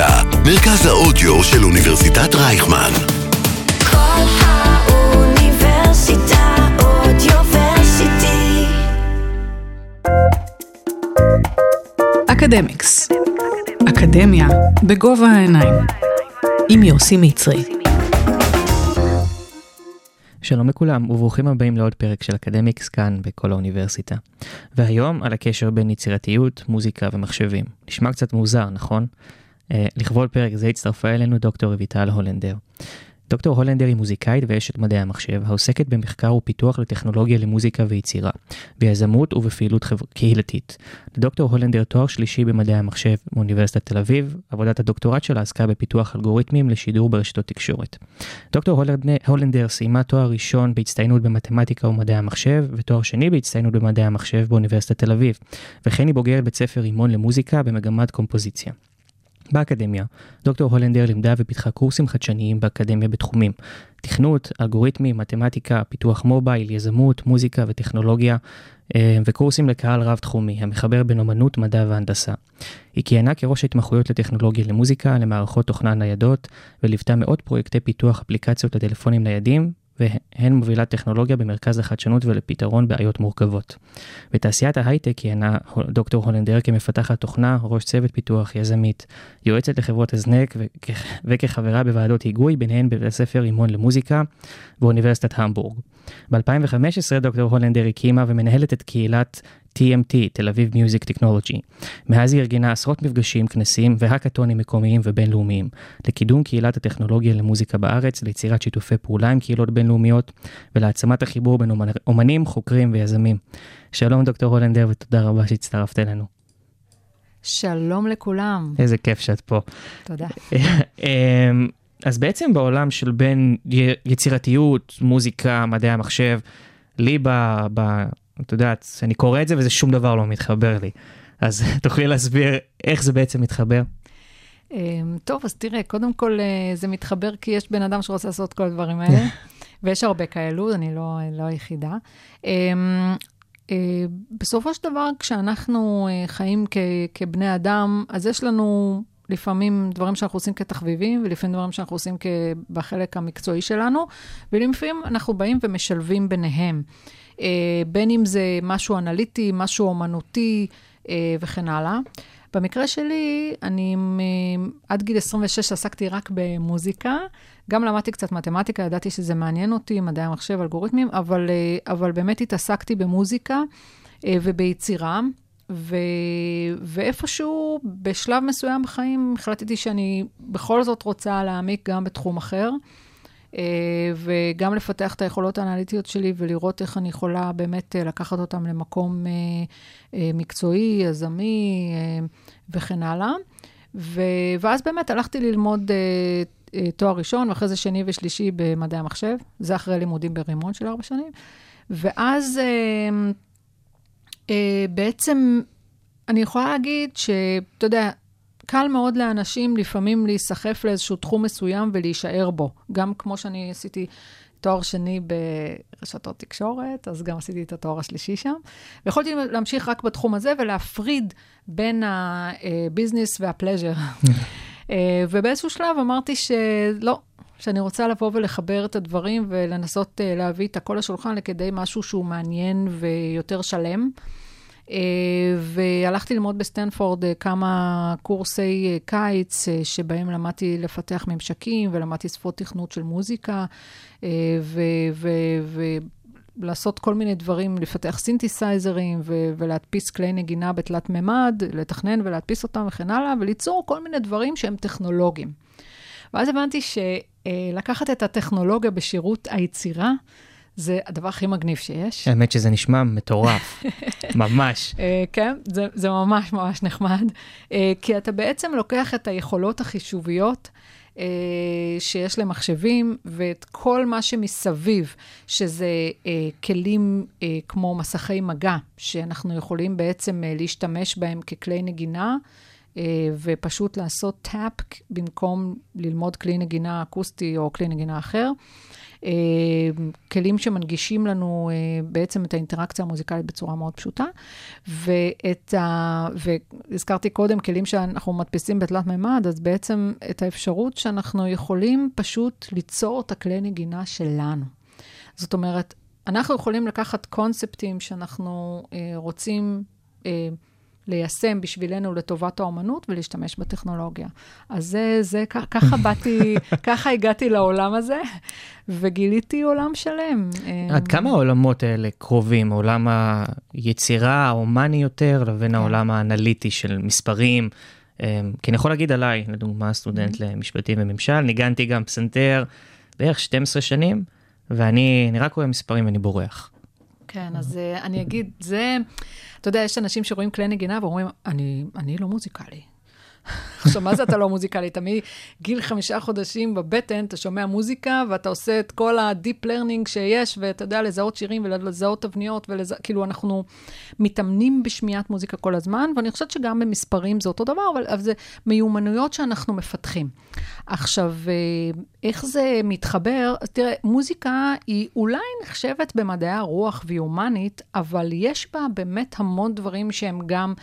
האוניברסיטה, מרכז האודיו של אוניברסיטת רייכמן. כל האוניברסיטה אודיוורסיטי. אקדמיקס. אקדמיה בגובה העיניים. עם יוסי מצרי. שלום לכולם וברוכים הבאים לעוד פרק של אקדמיקס כאן בכל האוניברסיטה. והיום על הקשר בין יצירתיות, מוזיקה ומחשבים. נשמע קצת מוזר, נכון? אה, לכבוד פרק זה הצטרפה אלינו דוקטור רויטל הולנדר. דוקטור הולנדר היא מוזיקאית ואשת מדעי המחשב, העוסקת במחקר ופיתוח לטכנולוגיה למוזיקה ויצירה, ביזמות ובפעילות חבר... קהילתית. לדוקטור הולנדר תואר שלישי במדעי המחשב מאוניברסיטת תל אביב, עבודת הדוקטורט שלה עסקה בפיתוח אלגוריתמים לשידור ברשתות תקשורת. דוקטור הולנדר, הולנדר סיימה תואר ראשון בהצטיינות במתמטיקה ומדעי המחשב, ותואר שני בהצטיינות במדעי המחשב באוניברסיטת תל אביב, וכן היא בוגרת בית ספר רימון למוזיקה במגמת קומפוזיציה. באקדמיה, דוקטור הולנדר לימדה ופיתחה קורסים חדשניים באקדמיה בתחומים תכנות, אלגוריתמים, מתמטיקה, פיתוח מובייל, יזמות, מוזיקה וטכנולוגיה, אה, וקורסים לקהל רב-תחומי, המחבר בין אומנות, מדע והנדסה. היא כיהנה כראש ההתמחויות לטכנולוגיה למוזיקה, למערכות תוכנה ניידות, וליוותה מאות פרויקטי פיתוח אפליקציות לטלפונים ניידים, והן מובילת טכנולוגיה במרכז לחדשנות ולפתרון בעיות מורכבות. בתעשיית ההייטק כיהנה דוקטור הולנדר כמפתחת תוכנה, ראש צוות פיתוח, יזמית, יועצת לחברות הזנק וכ- וכחברה בוועדות היגוי, ביניהן בבית הספר רימון למוזיקה באוניברסיטת המבורג. ב-2015 דוקטור הולנדר הקימה ומנהלת את קהילת TMT, תל אביב מיוזיק טכנולוגי. מאז היא ארגנה עשרות מפגשים, כנסים והאקתונים מקומיים ובינלאומיים, לקידום קהילת הטכנולוגיה למוזיקה בארץ, ליצירת שיתופי פעולה עם קהילות בינלאומיות ולהעצמת החיבור בין אומנ- אומנים, חוקרים ויזמים. שלום דוקטור הולנדר ותודה רבה שהצטרפת אלינו. שלום לכולם, איזה כיף שאת פה. תודה. אמ, אז בעצם בעולם של בין יצירתיות, מוזיקה, מדעי המחשב, לי ב... ב את יודעת, אני קורא את זה וזה שום דבר לא מתחבר לי. אז תוכלי להסביר איך זה בעצם מתחבר? אמ, טוב, אז תראה, קודם כל אה, זה מתחבר כי יש בן אדם שרוצה לעשות כל הדברים האלה, ויש הרבה כאלו, אני לא, לא היחידה. אמ, אה, בסופו של דבר, כשאנחנו אה, חיים כ, כבני אדם, אז יש לנו לפעמים דברים שאנחנו עושים כתחביבים, ולפעמים דברים שאנחנו עושים בחלק המקצועי שלנו, ולפעמים אנחנו באים ומשלבים ביניהם. אה, בין אם זה משהו אנליטי, משהו אומנותי אה, וכן הלאה. במקרה שלי, אני מ- עד גיל 26 עסקתי רק במוזיקה. גם למדתי קצת מתמטיקה, ידעתי שזה מעניין אותי, מדעי המחשב, אלגוריתמים, אבל, אה, אבל באמת התעסקתי במוזיקה אה, וביצירה. ו... ואיפשהו, בשלב מסוים בחיים, החלטתי שאני בכל זאת רוצה להעמיק גם בתחום אחר, אה, וגם לפתח את היכולות האנליטיות שלי ולראות איך אני יכולה באמת אה, לקחת אותם למקום אה, אה, מקצועי, יזמי אה, וכן הלאה. ו... ואז באמת הלכתי ללמוד אה, אה, תואר ראשון, ואחרי זה שני ושלישי במדעי המחשב. זה אחרי לימודים ברימון של ארבע שנים. ואז אה, אה, בעצם אני יכולה להגיד שאתה יודע, קל מאוד לאנשים לפעמים להיסחף לאיזשהו תחום מסוים ולהישאר בו. גם כמו שאני עשיתי תואר שני ברשתות תקשורת, אז גם עשיתי את התואר השלישי שם. ויכולתי להמשיך רק בתחום הזה ולהפריד בין ה business וה pleasure. אה, ובאיזשהו שלב אמרתי שלא, שאני רוצה לבוא ולחבר את הדברים ולנסות אה, להביא את הכל לשולחן לכדי משהו שהוא מעניין ויותר שלם. אה, והלכתי ללמוד בסטנפורד אה, כמה קורסי אה, קיץ, שבהם למדתי לפתח ממשקים ולמדתי שפות תכנות של מוזיקה, ולעשות כל מיני דברים, לפתח סינתסייזרים ולהדפיס כלי נגינה בתלת מימד, לתכנן ולהדפיס אותם וכן הלאה, וליצור כל מיני דברים שהם טכנולוגיים. ואז הבנתי שלקחת את הטכנולוגיה בשירות היצירה, זה הדבר הכי מגניב שיש. האמת שזה נשמע מטורף, ממש. אה, כן, זה, זה ממש ממש נחמד, אה, כי אתה בעצם לוקח את היכולות החישוביות אה, שיש למחשבים ואת כל מה שמסביב, שזה כלים כמו מסכי מגע, שאנחנו יכולים בעצם להשתמש בהם ככלי נגינה. ופשוט לעשות טאפ במקום ללמוד כלי נגינה אקוסטי או כלי נגינה אחר. אה, כלים שמנגישים לנו אה, בעצם את האינטראקציה המוזיקלית בצורה מאוד פשוטה, ואת ה... והזכרתי קודם כלים שאנחנו מדפיסים בתלת מימד, אז בעצם את האפשרות שאנחנו יכולים פשוט ליצור את הכלי נגינה שלנו. זאת אומרת, אנחנו יכולים לקחת קונספטים שאנחנו אה, רוצים אה, ליישם בשבילנו לטובת האומנות ולהשתמש בטכנולוגיה. אז זה, זה ככה באתי, ככה הגעתי לעולם הזה, וגיליתי עולם שלם. עד כמה העולמות האלה קרובים, עולם היצירה ההומני יותר, לבין כן. העולם האנליטי של מספרים? אה, כי אני יכול להגיד עליי, לדוגמה, סטודנט למשפטים וממשל, ניגנתי גם פסנתר בערך 12 שנים, ואני אני רק רואה מספרים ואני בורח. כן, אז uh, אני אגיד, זה, אתה יודע, יש אנשים שרואים כלי נגינה ואומרים, אני, אני לא מוזיקלי. עכשיו, מה זה אתה לא מוזיקלי? אתה מגיל חמישה חודשים בבטן, אתה שומע מוזיקה, ואתה עושה את כל ה-deep learning שיש, ואתה יודע לזהות שירים ולזהות תבניות, ולז... כאילו, אנחנו מתאמנים בשמיעת מוזיקה כל הזמן, ואני חושבת שגם במספרים זה אותו דבר, אבל, אבל זה מיומנויות שאנחנו מפתחים. עכשיו, אה, איך זה מתחבר? תראה, מוזיקה היא אולי נחשבת במדעי הרוח והיא הומנית, אבל יש בה באמת המון דברים שהם גם...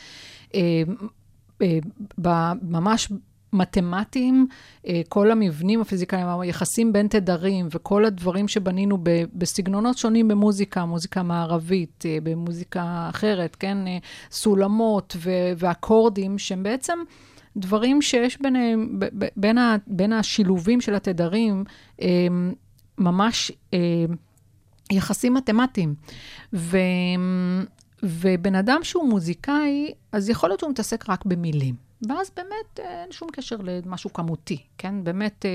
אה, ממש מתמטיים, אה, כל המבנים הפיזיקליים, היחסים בין תדרים וכל הדברים שבנינו בסגנונות שונים במוזיקה, מוזיקה מערבית, אה, במוזיקה אחרת, כן? סולמות ואקורדים, שהם בעצם דברים שיש ביניהם, בין, ה- בין השילובים של התדרים, ממש יחסים מתמטיים. ו... ובן אדם שהוא מוזיקאי, אז יכול להיות שהוא מתעסק רק במילים. ואז באמת אה, אין שום קשר למשהו כמותי, כן? באמת אה,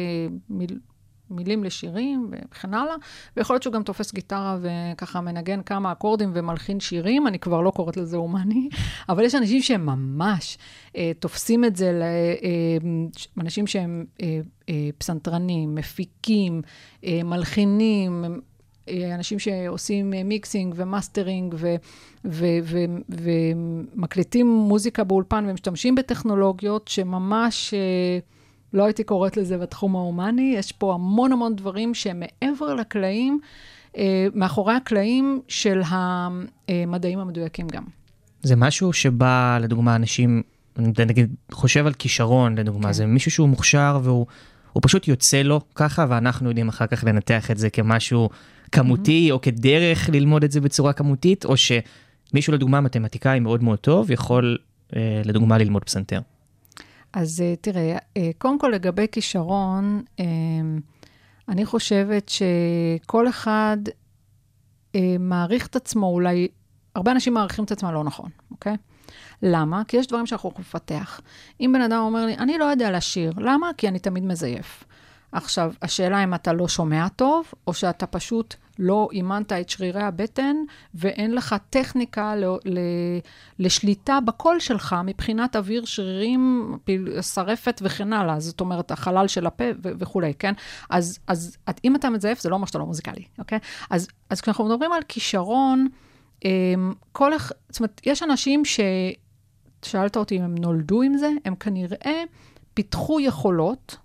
מיל, מילים לשירים וכן הלאה. ויכול להיות שהוא גם תופס גיטרה וככה מנגן כמה אקורדים ומלחין שירים, אני כבר לא קוראת לזה הומני, אבל יש אנשים שהם ממש אה, תופסים את זה, ל, אה, אנשים שהם אה, אה, פסנתרנים, מפיקים, אה, מלחינים, אה, אנשים שעושים mixing ו mastering ו- ו- ו- ומקליטים מוזיקה באולפן ומשתמשים בטכנולוגיות שממש אה, לא הייתי קוראת לזה בתחום ההומני. יש פה המון המון דברים שהם מעבר לקלעים, אה, מאחורי הקלעים של המדעים המדויקים גם. זה משהו שבא, לדוגמה, אנשים, נגיד, חושב על כישרון, לדוגמה, כן. זה מישהו שהוא מוכשר והוא הוא פשוט יוצא לו ככה, ואנחנו יודעים אחר כך לנתח את זה כמשהו כמותי, או כדרך ללמוד את זה בצורה כמותית, או שמישהו, לדוגמה, מתמטיקאי מאוד מאוד טוב, יכול, אה, לדוגמה, ללמוד פסנתר. אז אה, תראה, אה, קודם כל לגבי כישרון, אה, אני חושבת שכל אחד מעריך את עצמו, אולי, הרבה אנשים מעריכים את עצמם לא נכון, אוקיי? למה? כי יש דברים שאנחנו יכולים לפתח. אם בן אדם אומר לי, אני לא יודע לשיר, למה? כי אני תמיד מזייף. עכשיו, השאלה אם אתה לא שומע טוב, או שאתה פשוט לא אימנת את שרירי הבטן, ואין לך טכניקה ל- ל- לשליטה בקול שלך מבחינת אוויר, שרירים, שרפת וכן הלאה. זאת אומרת, החלל של הפה ו- וכולי, כן? אז, אז את- אם אתה מזייף, זה לא אומר שאתה לא מוזיקלי, אוקיי? אז, אז כשאנחנו מדברים על כישרון, אמ, כל אחד, זאת אומרת, יש אנשים ש... שאלת אותי אם הם נולדו עם זה, הם כנראה פיתחו יכולות,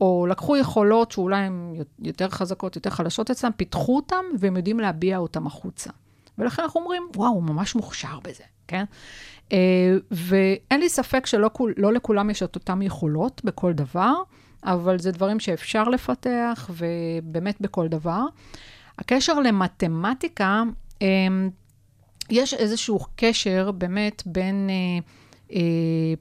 או לקחו יכולות שאולי הן יותר חזקות, יותר חלשות אצלם, פיתחו אותם והם יודעים להביע אותם החוצה. ולכן אנחנו אומרים, וואו, הוא ממש מוכשר בזה, כן? אה, ואין לי ספק שלא לא לכולם יש את אותן יכולות בכל דבר, אבל זה דברים שאפשר לפתח, ובאמת בכל דבר. הקשר למתמטיקה, אה, יש איזשהו קשר באמת בין אה, אה,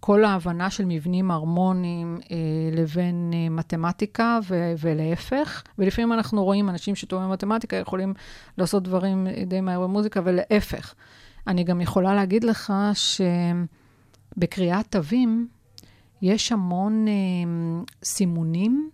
כל ההבנה של מבנים הרמוניים אה, לבין אה, מתמטיקה ו- ולהפך. ולפעמים אנחנו רואים אנשים שטובים במתמטיקה יכולים לעשות דברים די מהר במוזיקה, ולהפך. אני גם יכולה להגיד לך שבקריאת תווים יש המון אה, סימונים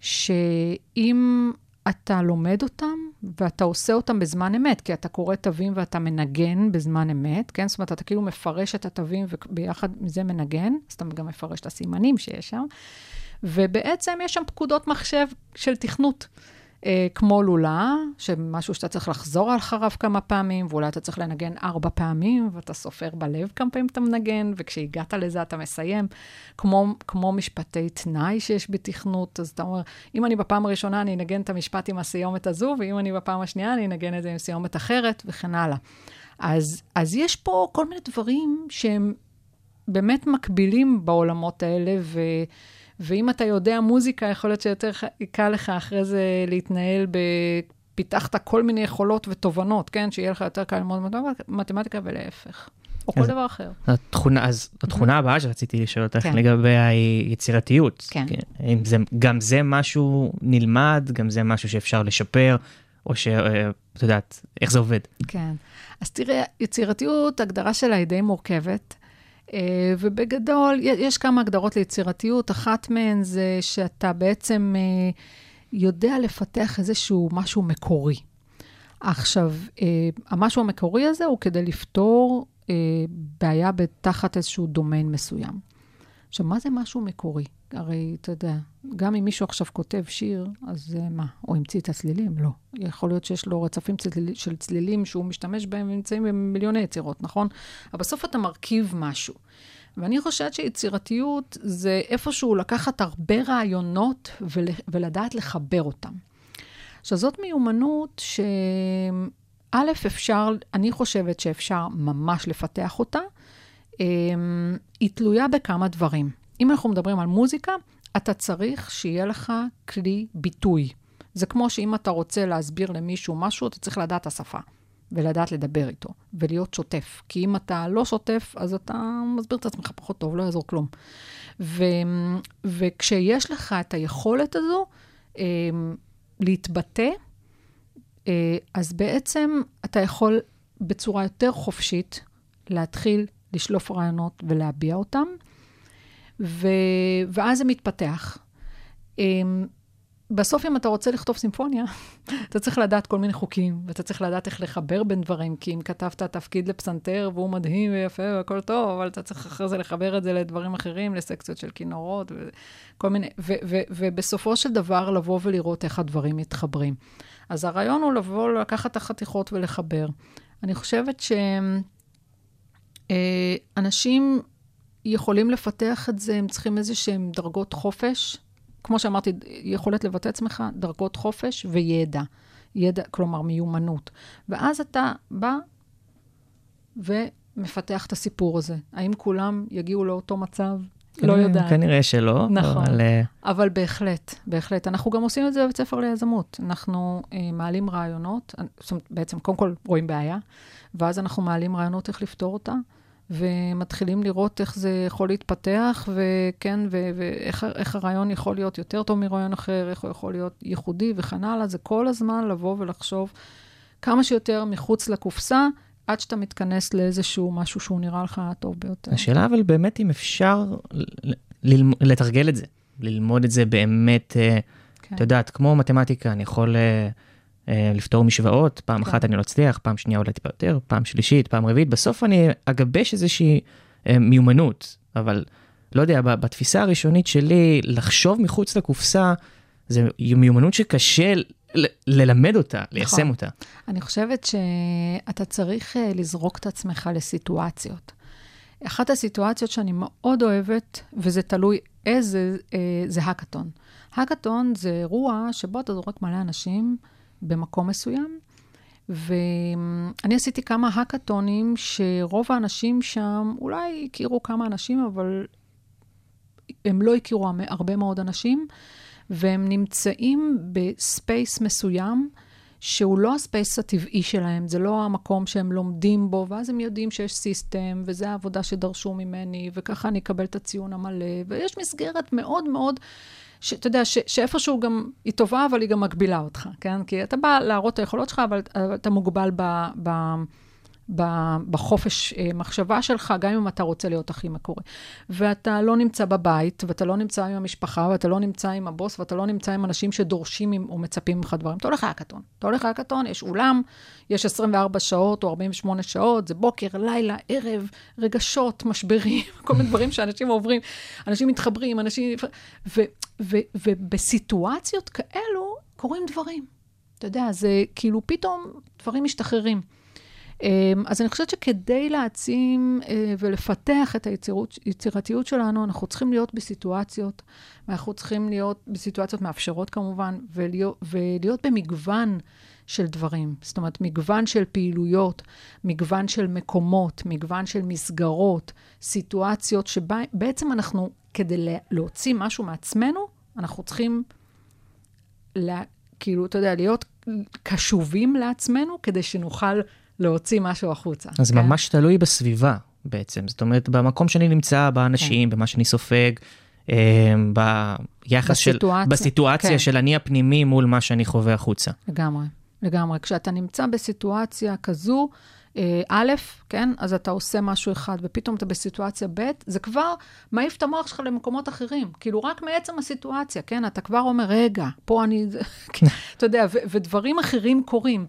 שאם אתה לומד אותם ואתה עושה אותם בזמן אמת, כי אתה קורא תווים ואתה מנגן בזמן אמת, כן? זאת אומרת, אתה כאילו מפרש את התווים וביחד מזה מנגן, אז אתה גם מפרש את הסימנים שיש שם, ובעצם יש שם פקודות מחשב של תכנות. אה, כמו לולה, שמשהו שאתה צריך לחזור אחריו כמה פעמים, ואולי אתה צריך לנגן ארבע פעמים, ואתה סופר בלב כמה פעמים אתה מנגן, וכשהגעת לזה אתה מסיים. כמו, כמו משפטי תנאי שיש בתכנות, אז אתה אומר, אם אני בפעם הראשונה, אני אנגן את המשפט עם הסיומת הזו, ואם אני בפעם השנייה, אני אנגן את זה עם סיומת אחרת, וכן הלאה. אז, אז יש פה כל מיני דברים שהם באמת מקבילים בעולמות האלה, ו... ואם אתה יודע מוזיקה, יכול להיות שיותר קל לך אחרי זה להתנהל ב... פיתחת כל מיני יכולות ותובנות, כן? שיהיה לך יותר קל ללמוד מתמטיקה- ולהפך. או כל דבר אחר. התכונה, אז התכונה הבאה שרציתי לשאול אותך כן. לגבי היצירתיות. כן. אם זה, גם זה משהו נלמד, גם זה משהו שאפשר לשפר, או שאת יודעת, איך זה עובד. כן. אז תראה, יצירתיות, הגדרה שלה היא די מורכבת, אה, ובגדול, י- יש כמה הגדרות ליצירתיות. אחת מהן זה שאתה בעצם אה, יודע לפתח איזשהו משהו מקורי. עכשיו, אה, המשהו המקורי הזה הוא כדי לפתור אה, בעיה תחת איזשהו דומיין מסוים. עכשיו, מה זה משהו מקורי? הרי, אתה יודע, גם אם מישהו עכשיו כותב שיר, אז אה, מה? הוא המציא את הצלילים? לא. יכול להיות שיש לו רצפים צליל, של צלילים שהוא משתמש בהם ונמצאים במיליוני יצירות, נכון? אבל בסוף אתה מרכיב משהו. ואני חושבת שיצירתיות זה איפשהו לקחת הרבה רעיונות ול, ולדעת לחבר אותם. עכשיו, זאת מיומנות שא', אפשר, אני חושבת שאפשר ממש לפתח אותה. אמ, היא תלויה בכמה דברים. אם אנחנו מדברים על מוזיקה, אתה צריך שיהיה לך כלי ביטוי. זה כמו שאם אתה רוצה להסביר למישהו משהו, אתה צריך לדעת את השפה, ולדעת לדבר איתו, ולהיות שוטף. כי אם אתה לא שוטף, אז אתה מסביר את עצמך פחות טוב, לא יעזור כלום. ו, וכשיש לך את היכולת הזו אמ, להתבטא, אה, אז בעצם אתה יכול בצורה יותר חופשית להתחיל לשלוף רעיונות ולהביע אותם, ו... ואז זה מתפתח. אמ, בסוף, אם אתה רוצה לכתוב סימפוניה, אתה צריך לדעת כל מיני חוקים, ואתה צריך לדעת איך לחבר בין דברים, כי אם כתבת תפקיד לפסנתר והוא מדהים ויפה והכל טוב, אבל אתה צריך אחרי זה לחבר את זה לדברים אחרים, לסקציות של כינורות וכל מיני, ו- ו- ובסופו של דבר לבוא ולראות איך הדברים מתחברים. אז הרעיון הוא לבוא, לקחת את החתיכות ולחבר. אני חושבת שאנשים יכולים לפתח את זה, הם צריכים איזה שהם דרגות חופש. כמו שאמרתי, יכולת לבטא עצמך, דרגות חופש וידע. ידע, כלומר מיומנות. ואז אתה בא ומפתח את הסיפור הזה. האם כולם יגיעו לאותו מצב? לא יודעת. כנראה שלא, נכון. אבל אה, אבל בהחלט, בהחלט. אנחנו גם עושים את זה בבית ספר ליזמות. אנחנו אה, מעלים רעיונות, זאת אומרת, בעצם, קודם כל רואים בעיה, ואז אנחנו מעלים רעיונות איך לפתור אותה, ומתחילים לראות איך זה יכול להתפתח, וכן, ואיך איך הרעיון יכול להיות יותר טוב מרעיון אחר, איך הוא יכול להיות ייחודי וכן הלאה. זה כל הזמן לבוא ולחשוב כמה שיותר מחוץ לקופסה, עד שאתה מתכנס לאיזשהו משהו שהוא נראה לך הטוב ביותר. השאלה אבל באמת אם אפשר לתרגל את זה, ללמוד את זה באמת, אה, כן. את יודעת, כמו מתמטיקה, אני יכול אה, לפתור משוואות, פעם כן. אחת אני לא אצליח, פעם שנייה אולי טיפה יותר, פעם שלישית, פעם רביעית, בסוף אני אגבש איזושהי אה, מיומנות, אבל לא יודע, בתפיסה הראשונית שלי, לחשוב מחוץ לקופסה, זה מיומנות שקשה ל- ללמד אותה, ליישם נכון. אותה. אני חושבת שאתה צריך אה, לזרוק את עצמך לסיטואציות. אחת הסיטואציות שאני מאוד אוהבת, וזה תלוי איזה, אה, זה האקתון. האקתון זה אירוע שבו אתה זורק מלא אנשים במקום מסוים, ואני עשיתי כמה האקתונים שרוב האנשים שם אולי הכירו כמה אנשים, אבל הם לא הכירו הרבה מאוד אנשים, והם נמצאים ב space מסוים, שהוא לא ה space הטבעי שלהם, זה לא המקום שהם לומדים בו, ואז הם יודעים שיש system, וזה העבודה שדרשו ממני, וככה אני אקבל את הציון המלא, ויש מסגרת מאוד מאוד, שאתה יודע, שאיפשהו גם, היא טובה, אבל היא גם מגבילה אותך, כן? כי אתה בא להראות את היכולות שלך, אבל אבל אתה מוגבל. ב ב- בחופש אה, מחשבה שלך, גם אם אתה רוצה להיות הכי מקורי. ואתה לא נמצא בבית, ואתה לא נמצא עם המשפחה, ואתה לא נמצא עם הבוס, ואתה לא נמצא עם אנשים שדורשים או מצפים ממך דברים. אתה הולך להקתון. אתה הולך להקתון, יש אולם, יש 24 שעות או 48 שעות, זה בוקר, לילה, ערב, רגשות, משברים, כל מיני דברים שאנשים עוברים. אנשים מתחברים, אנשים... ו- ו- ובסיטואציות כאלו, קורים דברים. אתה יודע, זה כאילו פתאום דברים משתחררים. אמ, אז אני חושבת שכדי להעצים אה, ולפתח את היצירתיות שלנו, אנחנו צריכים להיות בסיטואציות, ואנחנו צריכים להיות בסיטואציות מאפשרות כמובן, ולהיות, ולהיות במגוון של דברים. זאת אומרת, מגוון של פעילויות, מגוון של מקומות, מגוון של מסגרות, סיטואציות שבעצם אנחנו, כדי להוציא משהו מעצמנו, אנחנו צריכים, לה, כאילו, אתה יודע, להיות קשובים לעצמנו, כדי שנוכל להוציא משהו החוצה. אז כן? ממש תלוי בסביבה בעצם. זאת אומרת, במקום שאני נמצא, באנשים, כן. במה שאני סופג, אה, ביחס של... בסיטואציה, בסיטואציה כן. של אני הפנימי מול מה שאני חווה החוצה. לגמרי, לגמרי. כשאתה נמצא בסיטואציה כזו, אה, א', כן, אז אתה עושה משהו אחד, ופתאום אתה בסיטואציה ב', זה כבר מעיף את המוח שלך למקומות אחרים. כאילו, רק מעצם הסיטואציה, כן, אתה כבר אומר, רגע, פה אני... אתה יודע, ודברים אחרים קורים.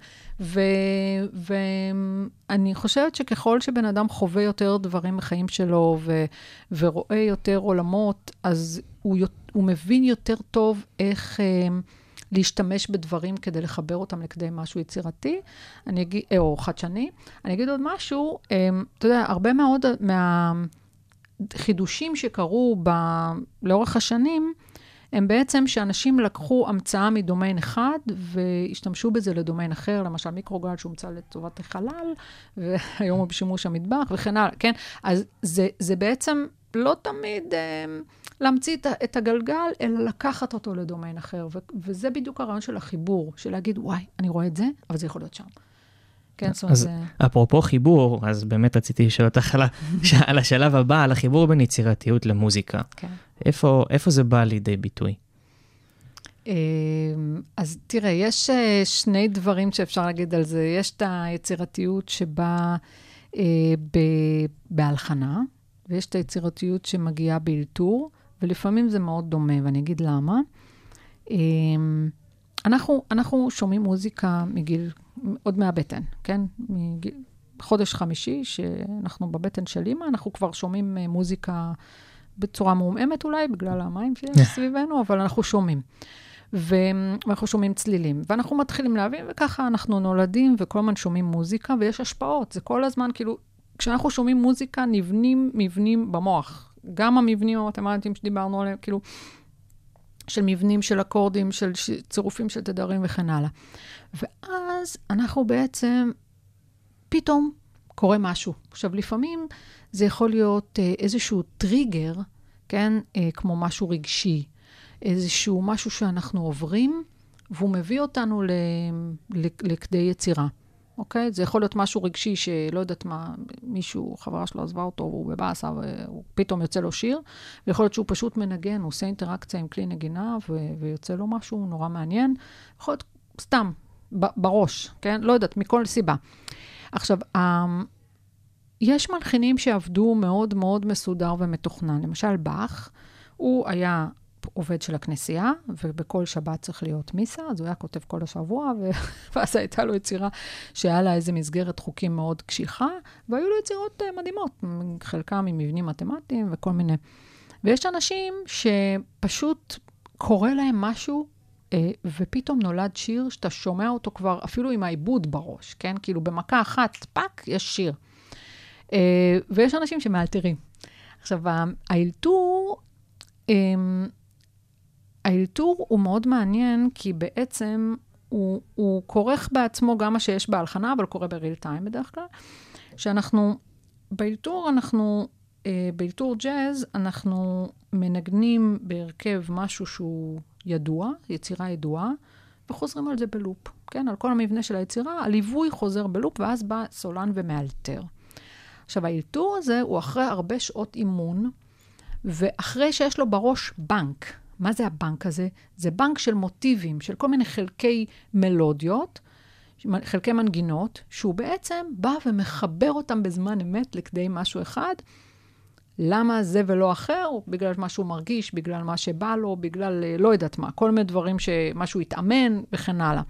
ואני חושבת שככל שבן אדם חווה יותר דברים בחיים שלו ו- ורואה יותר עולמות, אז הוא, הוא מבין יותר טוב איך... אה, להשתמש בדברים כדי לחבר אותם לכדי משהו יצירתי, אני אגיד, אה, או חדשני. אני אגיד עוד משהו, אה, אתה יודע, הרבה מאוד מהחידושים שקרו ב, לאורך השנים, הם בעצם שאנשים לקחו המצאה מדומיין אחד והשתמשו בזה לדומיין אחר, למשל מיקרוגל שהומצא לטובת החלל, והיום הוא בשימוש המטבח וכן הלאה, כן? אז זה, זה בעצם לא תמיד אה, להמציא את, הגלגל, אלא לקחת אותו לדומיין אחר. ו- וזה בדיוק הרעיון של החיבור, של להגיד, וואי, אני רואה את זה, אבל זה יכול להיות שם. כן, זאת אומרת, אז זה... אפרופו חיבור, אז באמת רציתי לשאול אותך על השלב הבא, על החיבור בין יצירתיות למוזיקה. כן. איפה, איפה זה בא לידי ביטוי? אה, אז תראה, יש אה, שני דברים שאפשר להגיד על זה. יש את היצירתיות שבאה אה, בהלחנה, ויש את היצירתיות שמגיעה באלתור, ולפעמים זה מאוד דומה, ואני אגיד למה. אה, אנחנו, אנחנו שומעים מוזיקה מגיל, עוד מהבטן, כן? חודש חמישי, שאנחנו בבטן של אימא, אנחנו כבר שומעים אה, מוזיקה בצורה מעומעמת אולי, בגלל המים שיש סביבנו, אבל אנחנו שומעים. ואנחנו שומעים צלילים, ואנחנו מתחילים להבין, וככה אנחנו נולדים וכל הזמן שומעים מוזיקה, ויש השפעות. זה כל הזמן, כאילו, כשאנחנו שומעים מוזיקה, נבנים מבנים במוח. גם המבנים המתמטיים שדיברנו עליהם, כאילו, של מבנים של אקורדים, של צירופים של תדרים וכן הלאה. ואז אנחנו בעצם, פתאום קורה משהו. עכשיו, לפעמים זה יכול להיות אה, איזשהו טריגר, כן? אה, כמו משהו רגשי, איזשהו משהו שאנחנו עוברים, והוא מביא אותנו ל, לכדי יצירה. אוקיי? זה יכול להיות משהו רגשי שלא יודעת מה, מישהו, חברה שלו עזבה אותו, והוא בבאסה, והוא פתאום יוצא לו שיר, ויכול להיות שהוא פשוט מנגן, הוא עושה אינטראקציה עם כלי נגינה, ו- ויוצא לו משהו נורא מעניין. יכול להיות סתם, ב- בראש, כן? לא יודעת, מכל סיבה. עכשיו, ה- יש מלחינים שעבדו מאוד מאוד מסודר ומתוכנן. למשל, באך, הוא היה עובד של הכנסייה, ובכל שבת צריך להיות מיסה, אז הוא היה כותב כל השבוע, ו... ואז הייתה לו יצירה שהיה לה איזה מסגרת חוקים מאוד קשיחה, והיו לו יצירות uh, מדהימות, חלקם עם מבנים מתמטיים וכל מיני. ויש אנשים שפשוט קורה להם משהו, uh, ופתאום נולד שיר שאתה שומע אותו כבר אפילו עם העיבוד בראש, כן? כאילו במכה אחת, fuck, יש שיר. Uh, ויש אנשים שמאלתרים. עכשיו, האלתור, um, האלתור הוא מאוד מעניין, כי בעצם הוא, הוא כורך בעצמו גם מה שיש בהלחנה, אבל קורה ב real time בדרך כלל. שאנחנו, באלתור אנחנו, אה, באלתור ג'אז, אנחנו מנגנים בהרכב משהו שהוא ידוע, יצירה ידועה, וחוזרים על זה בלופ, כן? על כל המבנה של היצירה, הליווי חוזר בלופ, ואז בא סולן ומאלתר. עכשיו, האלתור הזה הוא אחרי הרבה שעות אימון, ואחרי שיש לו בראש בנק. מה זה הבנק הזה? זה בנק של מוטיבים, של כל מיני חלקי מלודיות, חלקי מנגינות, שהוא בעצם בא ומחבר אותם בזמן אמת לכדי משהו אחד. למה זה ולא אחר? בגלל מה שהוא מרגיש, בגלל מה שבא לו, בגלל אה, לא יודעת מה, כל מיני דברים שמשהו התאמן וכן הלאה.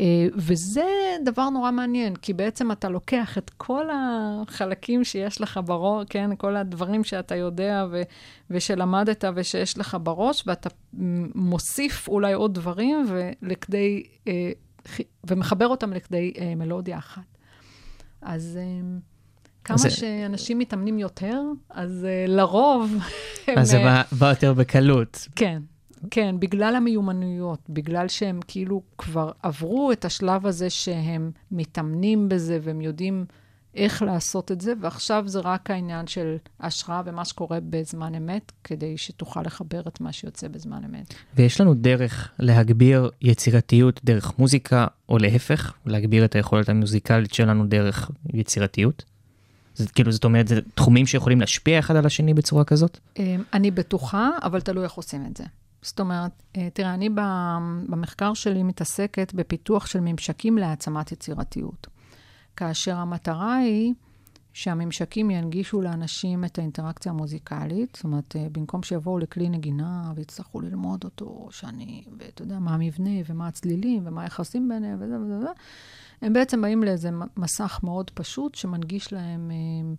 אה, וזה דבר נורא מעניין, כי בעצם אתה לוקח את כל החלקים שיש לך בראש, כן, כל הדברים שאתה יודע ו- ושלמדת ושיש לך בראש, ואתה מוסיף אולי עוד דברים ולכדי, אה, ומחבר אותם לכדי אה, מלודיה אחת. אז... כמה זה- שאנשים מתאמנים יותר, אז uh, לרוב... הם, אז זה אה, בא, בא יותר בקלות. כן, כן, בגלל המיומנויות, בגלל שהם כאילו כבר עברו את השלב הזה שהם מתאמנים בזה והם יודעים איך לעשות את זה, ועכשיו זה רק העניין של השראה ומה שקורה בזמן אמת, כדי שתוכל לחבר את מה שיוצא בזמן אמת. ויש לנו דרך להגביר יצירתיות דרך מוזיקה, או להפך, להגביר את היכולת המוזיקלית שלנו דרך יצירתיות. זה כאילו, זאת אומרת, זה תחומים שיכולים להשפיע אחד על השני בצורה כזאת? אמ, אני בטוחה, אבל תלוי איך עושים את זה. זאת אומרת, אה, תראה, אני במחקר שלי מתעסקת בפיתוח של ממשקים להעצמת יצירתיות. כאשר המטרה היא שהממשקים ינגישו לאנשים את האינטראקציה המוזיקלית, זאת אומרת, אה, במקום שיבואו לכלי נגינה ויצטרכו ללמוד אותו, שאני, ואתה יודע, מה המבנה ומה הצלילים ומה היחסים ביניהם וזה וזה וזה, הם בעצם באים לאיזה מסך מאוד פשוט שמנגיש להם אה,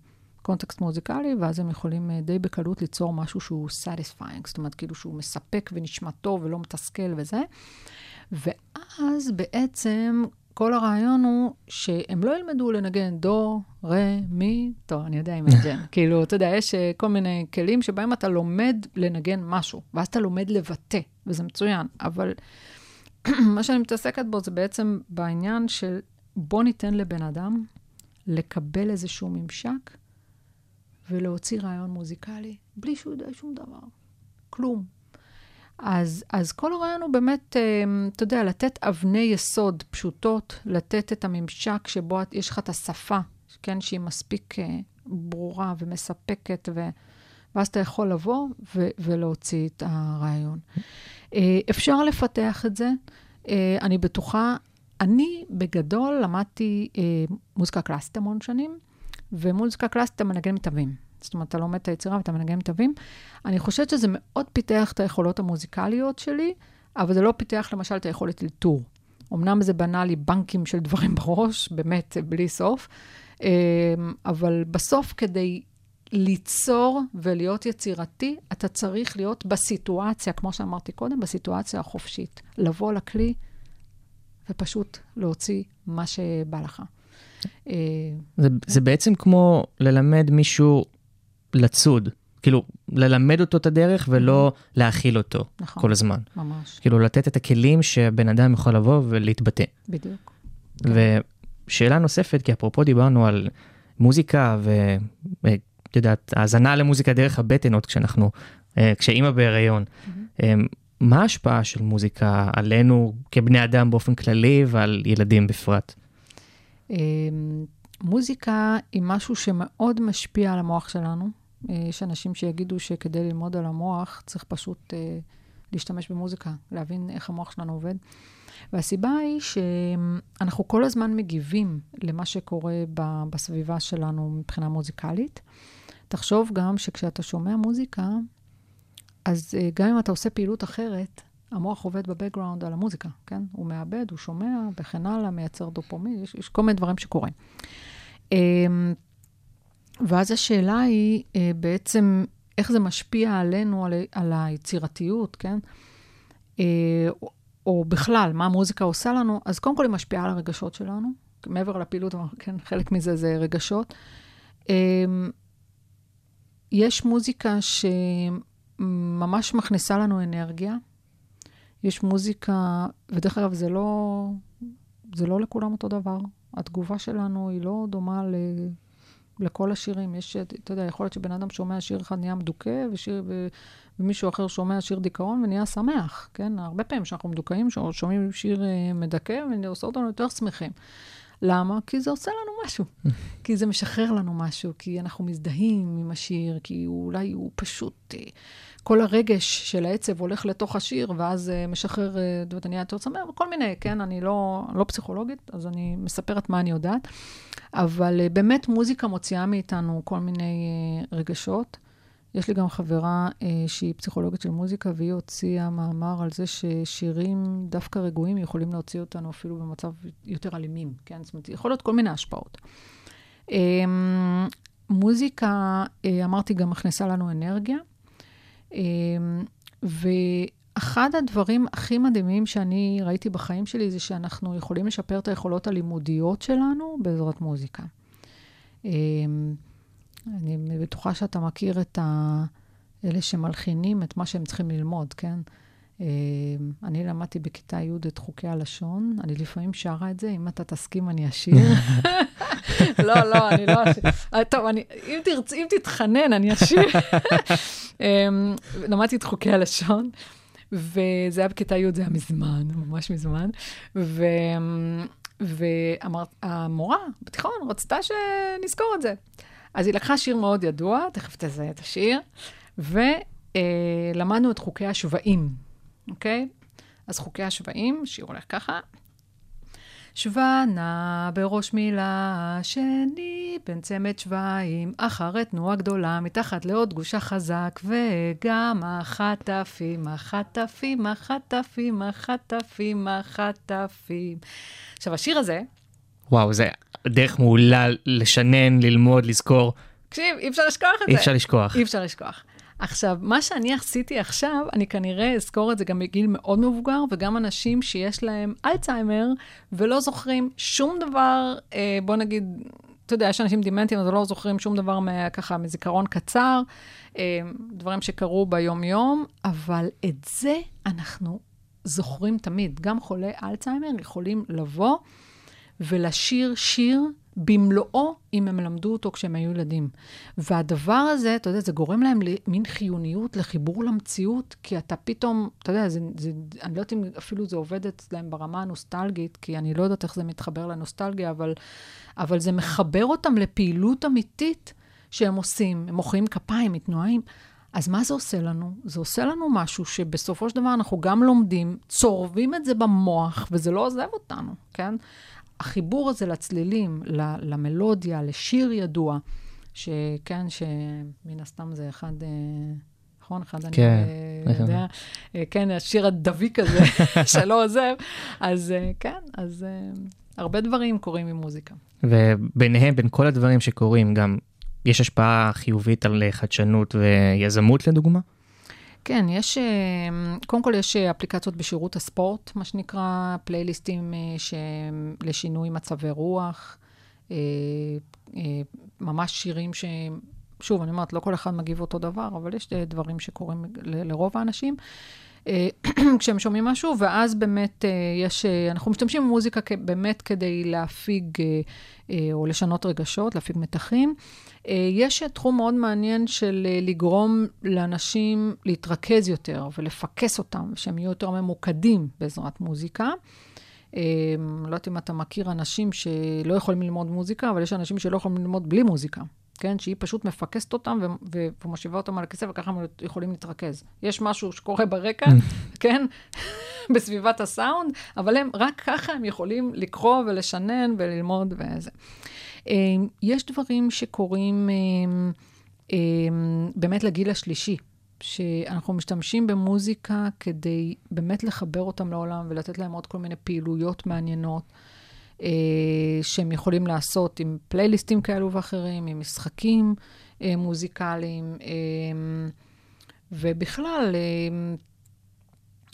קונטקסט מוזיקלי, ואז הם יכולים אה, די בקלות ליצור משהו שהוא satisfying, זאת אומרת, כאילו שהוא מספק ונשמע טוב ולא מתסכל וזה. ואז בעצם כל הרעיון הוא שהם לא ילמדו לנגן דו, רה, מי, טוב, אני יודע אם מנגן. כאילו, אתה יודע, יש אה, כל מיני כלים שבהם אתה לומד לנגן משהו, ואז אתה לומד לבטא, וזה מצוין. אבל מה שאני מתעסקת בו זה בעצם בעניין של בוא ניתן לבן אדם לקבל איזשהו ממשק ולהוציא רעיון מוזיקלי, בלי שהוא יודע שום דבר. כלום. אז, אז כל הרעיון הוא באמת, אה, אתה יודע, לתת אבני יסוד פשוטות, לתת את הממשק שבו את- יש לך את השפה, כן, שהיא מספיק אה, ברורה ומספקת, ו, ואז אתה יכול לבוא ו, ולהוציא את הרעיון. אה, אפשר לפתח את זה, אה, אני בטוחה. אני בגדול למדתי מוזיקה קלאסית המון שנים, ומוזיקה קלאסית אתה מנגן מתווים. זאת אומרת, אתה לומד את היצירה ואתה מנגן מתווים. אני חושבת שזה מאוד פיתח את היכולות המוזיקליות שלי, אבל זה לא פיתח למשל את היכולת אלתור. אמנם זה בנה לי בנקים של דברים בראש, באמת, בלי סוף, אה, אבל בסוף כדי ליצור ולהיות יצירתי, אתה צריך להיות בסיטואציה, כמו שאמרתי קודם, בסיטואציה החופשית. לבוא לכלי ופשוט להוציא מה שבא לך. אה, זה, זה בעצם כמו ללמד מישהו לצוד. כאילו, ללמד אותו את הדרך ולא להאכיל אותו נכון. כל הזמן. ממש, כאילו, לתת את הכלים שהבן אדם יכול לבוא ולהתבטא. בדיוק. ושאלה נוספת, כי אפרופו דיברנו על מוזיקה ואת יודעת, האזנה למוזיקה דרך הבטן עוד כשאנחנו, אה, כשאימא בהיריון. אה, מה ההשפעה של מוזיקה עלינו כבני אדם באופן כללי ועל ילדים בפרט? אה, מוזיקה היא משהו שמאוד משפיע על המוח שלנו. יש אנשים שיגידו שכדי ללמוד על המוח צריך פשוט אה, להשתמש במוזיקה, להבין איך המוח שלנו עובד. והסיבה היא שאנחנו כל הזמן מגיבים למה שקורה בסביבה שלנו מבחינה מוזיקלית. תחשוב גם שכשאתה שומע מוזיקה, אז אה, גם אם אתה עושה פעילות אחרת, המוח עובד בבקגראונד על המוזיקה, כן? הוא מאבד, הוא שומע וכן הלאה, מייצר דופומין, יש, יש כל מיני דברים שקורים. אמ, ואז השאלה היא אה, בעצם איך זה משפיע עלינו, על, על היצירתיות, כן? אה, או, בכלל, מה המוזיקה עושה לנו, אז קודם כל היא משפיעה על הרגשות שלנו, מעבר לפעילות, כן, חלק מזה זה רגשות. אמ, יש מוזיקה שממש מכניסה לנו אנרגיה. יש מוזיקה, ודרך אגב, זה לא, זה לא לכולם אותו דבר. התגובה שלנו היא לא דומה ל, לכל השירים. יש, אתה יודע, יכול להיות שבן אדם שומע שיר אחד נהיה מדוכא, ושיר, ו, ומישהו אחר שומע שיר דיכאון ונהיה שמח, כן? הרבה פעמים כשאנחנו מדוכאים, שומעים שיר אה, מדכא, ועושה אותנו יותר שמחים. למה? כי זה עושה לנו משהו. כי זה משחרר לנו משהו, כי אנחנו מזדהים עם השיר, כי הוא, אולי הוא פשוט... אה, כל הרגש של העצב הולך לתוך השיר, ואז uh, משחרר, uh, אתה נהיה יותר שמח, וכל מיני, כן? אני לא, לא פסיכולוגית, אז אני מספרת מה אני יודעת. אבל uh, באמת מוזיקה מוציאה מאיתנו כל מיני רגשות. יש לי גם חברה אה, שהיא פסיכולוגית של מוזיקה, והיא הוציאה מאמר על זה ששירים דווקא רגועים יכולים להוציא אותנו אפילו במצב יותר אלימים, כן? זאת אומרת, יכול להיות כל מיני השפעות. אה, מוזיקה, אה, אמרתי, גם מכניסה לנו אנרגיה. אה, ואחד הדברים הכי מדהימים שאני ראיתי בחיים שלי זה שאנחנו יכולים לשפר את היכולות הלימודיות שלנו בעזרת מוזיקה. אה, אני בטוחה שאתה מכיר את ה... אלה שמלחינים את מה שהם צריכים ללמוד, כן? אה, אני למדתי בכיתה י' את חוקי הלשון, אני לפעמים שרה את זה, אם אתה תסכים אני אשיר. לא, לא, אני לא אשיר. אה, טוב, אני, אם, תרצ, אם תתחנן, אני אשיר. אמ, למדתי את חוקי הלשון, וזה היה בכיתה י', זה היה מזמן, ממש מזמן. ו... והמורה בתיכון רצתה שנזכור את זה. אז היא לקחה שיר מאוד ידוע, תכף תזהה את השיר, ולמדנו את חוקי השבעים, אוקיי? אז חוקי השבעים, שיר הולך ככה. שווה נא בראש מילה שני, בין צמד שבעים, אחרי תנועה גדולה, מתחת לעוד גושה חזק, וגם החטפים, החטפים, החטפים, החטפים, החטפים. עכשיו, השיר הזה, וואו, זה דרך מעולה לשנן, ללמוד, לזכור. תקשיב, אי אפשר לשכוח את זה. אי אפשר לשכוח. אי אפשר לשכוח. עכשיו, מה שאני עשיתי עכשיו, אני כנראה אזכור את זה גם בגיל מאוד מבוגר, וגם אנשים שיש להם אלצהיימר ולא זוכרים שום דבר, אה, בוא נגיד, אתה יודע, יש אנשים דימנטיים, אז לא זוכרים שום דבר מה, ככה מזיכרון קצר, אה, דברים שקרו ביום-יום, אבל את זה אנחנו זוכרים תמיד. גם חולי אלצהיימר יכולים לבוא ולשיר שיר במלואו, אם הם למדו אותו כשהם היו ילדים. והדבר הזה, אתה יודע, זה גורם להם למין חיוניות, לחיבור למציאות, כי אתה פתאום, אתה יודע, זה, זה, אני לא יודעת אם אפילו זה עובד אצלם ברמה הנוסטלגית, כי אני לא יודעת איך זה מתחבר לנוסטלגיה, אבל, אבל זה מחבר אותם לפעילות אמיתית שהם עושים. הם מוחאים כפיים, מתנועים. אז מה זה עושה לנו? זה עושה לנו משהו שבסופו של דבר אנחנו גם לומדים, צורבים את זה במוח, וזה לא עוזב אותנו, כן? החיבור הזה לצלילים, למלודיה, לשיר ידוע, שכן, שמן הסתם זה אחד, אה, נכון? אחד כן, אני אה, יודע, אה, כן, השיר הדביק הזה שלא עוזב, אז כן, אז הרבה דברים קורים עם מוזיקה. וביניהם, בין כל הדברים שקורים, גם יש השפעה חיובית על חדשנות ויזמות לדוגמה? כן, יש, אה, קודם כל יש אה, אפליקציות בשירות הספורט, מה שנקרא, פלייליסטים אה, לשינוי מצבי רוח, ממש שירים ש... שוב, אני אומרת, לא כל אחד מגיב אותו דבר, אבל יש דברים שקורים לרוב האנשים. כשהם שומעים משהו, ואז באמת יש, אנחנו משתמשים במוזיקה באמת כדי להפיג או לשנות רגשות, להפיג מתחים. אה, יש תחום מאוד מעניין של אה, לגרום לאנשים להתרכז יותר ולפקס אותם, שהם יהיו יותר ממוקדים בעזרת מוזיקה. אה, לא יודעת אם אתה מכיר אנשים שלא יכולים ללמוד מוזיקה, אבל יש אנשים שלא יכולים ללמוד בלי מוזיקה, כן? שהיא פשוט מפקסת אותם ומושיבה אותם על הכיסא, וככה הם יכולים להתרכז. יש משהו שקורה ברקע, כן? בסביבת הסאונד, אבל הם, רק ככה הם יכולים לקרוא ולשנן וללמוד וזה. אמ, יש דברים שקורים אמ, אמ, באמת לגיל השלישי, שאנחנו משתמשים במוזיקה כדי באמת לחבר אותם לעולם ולתת להם עוד כל מיני פעילויות מעניינות. אה, שהם יכולים לעשות עם פלייליסטים כאלו ואחרים, עם משחקים אה, מוזיקליים, ובכלל,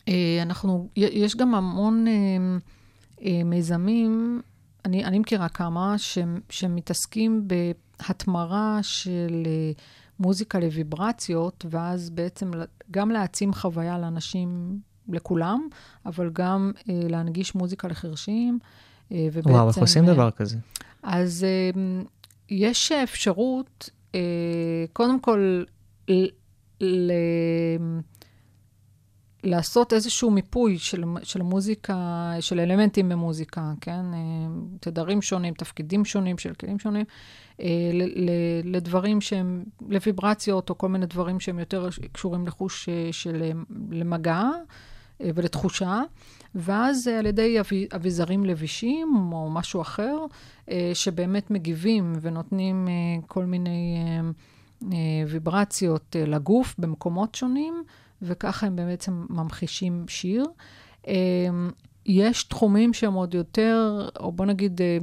אה, אנחנו, יש גם המון מיזמים אני, אני מכירה כמה ש, שמתעסקים בהתמרה של אה, מוזיקה לוויברציות, ואז בעצם גם להעצים חוויה לאנשים, לכולם, אבל גם אה, להנגיש מוזיקה לחרשים. אה, ובעצם, וואו, איך עושים דבר כזה? אז יש אפשרות, קודם כל, ל... לעשות איזשהו מיפוי של, של מוזיקה, של אלמנטים במוזיקה, כן? אה, תדרים שונים, תפקידים שונים של כלים שונים, אה, לדברים שהם, לוויברציות או כל מיני דברים שהם יותר קשורים לחוש אה, של למגע ולתחושה, ואז על ידי אביזרים לבישים או משהו אחר, שבאמת מגיבים ונותנים כל מיני... ויברציות לגוף במקומות שונים, וככה הם בעצם ממחישים שיר. אה, יש תחומים שהם עוד יותר, או בוא נגיד, אה,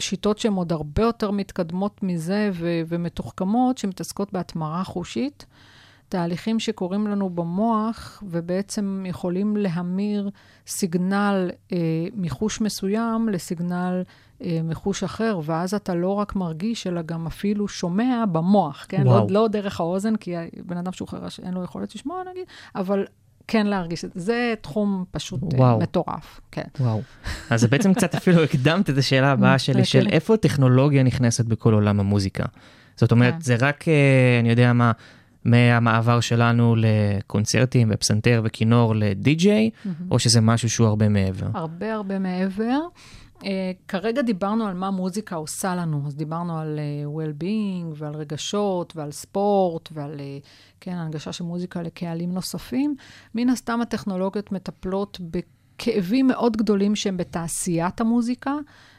שיטות שהן עוד הרבה יותר מתקדמות מזה ו- ומתוחכמות, שמתעסקות בהתמרה חושית. תהליכים שקורים לנו במוח, ובעצם יכולים להמיר סיגנל אה, מחוש מסוים לסיגנל אה, מחוש אחר, ואז אתה לא רק מרגיש, אלא גם אפילו שומע במוח, כן? לא, וואו. לא דרך האוזן, כי בן אדם שהוא חירש אין לו יכולת לשמוע, נגיד, אבל כן להרגיש את זה. זה תחום פשוט אה, וואו. מטורף, כן. וואו. אז בעצם קצת אפילו הקדמת את השאלה הבאה שלי, של כן. איפה הטכנולוגיה נכנסת בכל עולם המוזיקה. זאת אומרת, כן. זה רק, אה, אני יודע מה, מהמעבר שלנו לקונצרטים ופסנתר וכינור לדי-ג'יי, או שזה משהו שהוא הרבה מעבר? הרבה הרבה מעבר. Uh, כרגע דיברנו על מה מוזיקה עושה לנו, אז דיברנו על uh, well-being ועל רגשות ועל ספורט ועל, uh, כן, הנגשה של מוזיקה לקהלים נוספים. מן הסתם הטכנולוגיות מטפלות בכאבים מאוד גדולים שהם בתעשיית המוזיקה.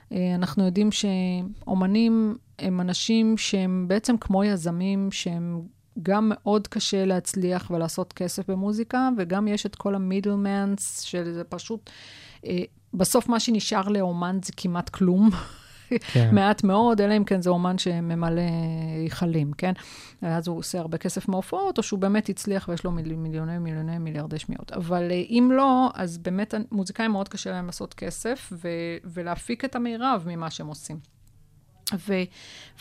Uh, אנחנו יודעים שאומנים הם אנשים שהם בעצם כמו יזמים, שהם גם מאוד קשה להצליח ולעשות כסף במוזיקה, וגם יש את כל המידלמנס, שזה פשוט... אה, בסוף מה שנשאר לאומן זה כמעט כלום. כן. מעט מאוד, אלא אם כן זה אומן שממלא היכלים, כן? אז הוא עושה הרבה כסף מהופעות, או שהוא באמת הצליח ויש לו מיל, מיליוני, מיליוני, מיליארדי שמיעות. אבל אה, אם לא, אז באמת מוזיקאים מאוד קשה להם לעשות כסף ו- ולהפיק את המירב ממה שהם עושים. ו-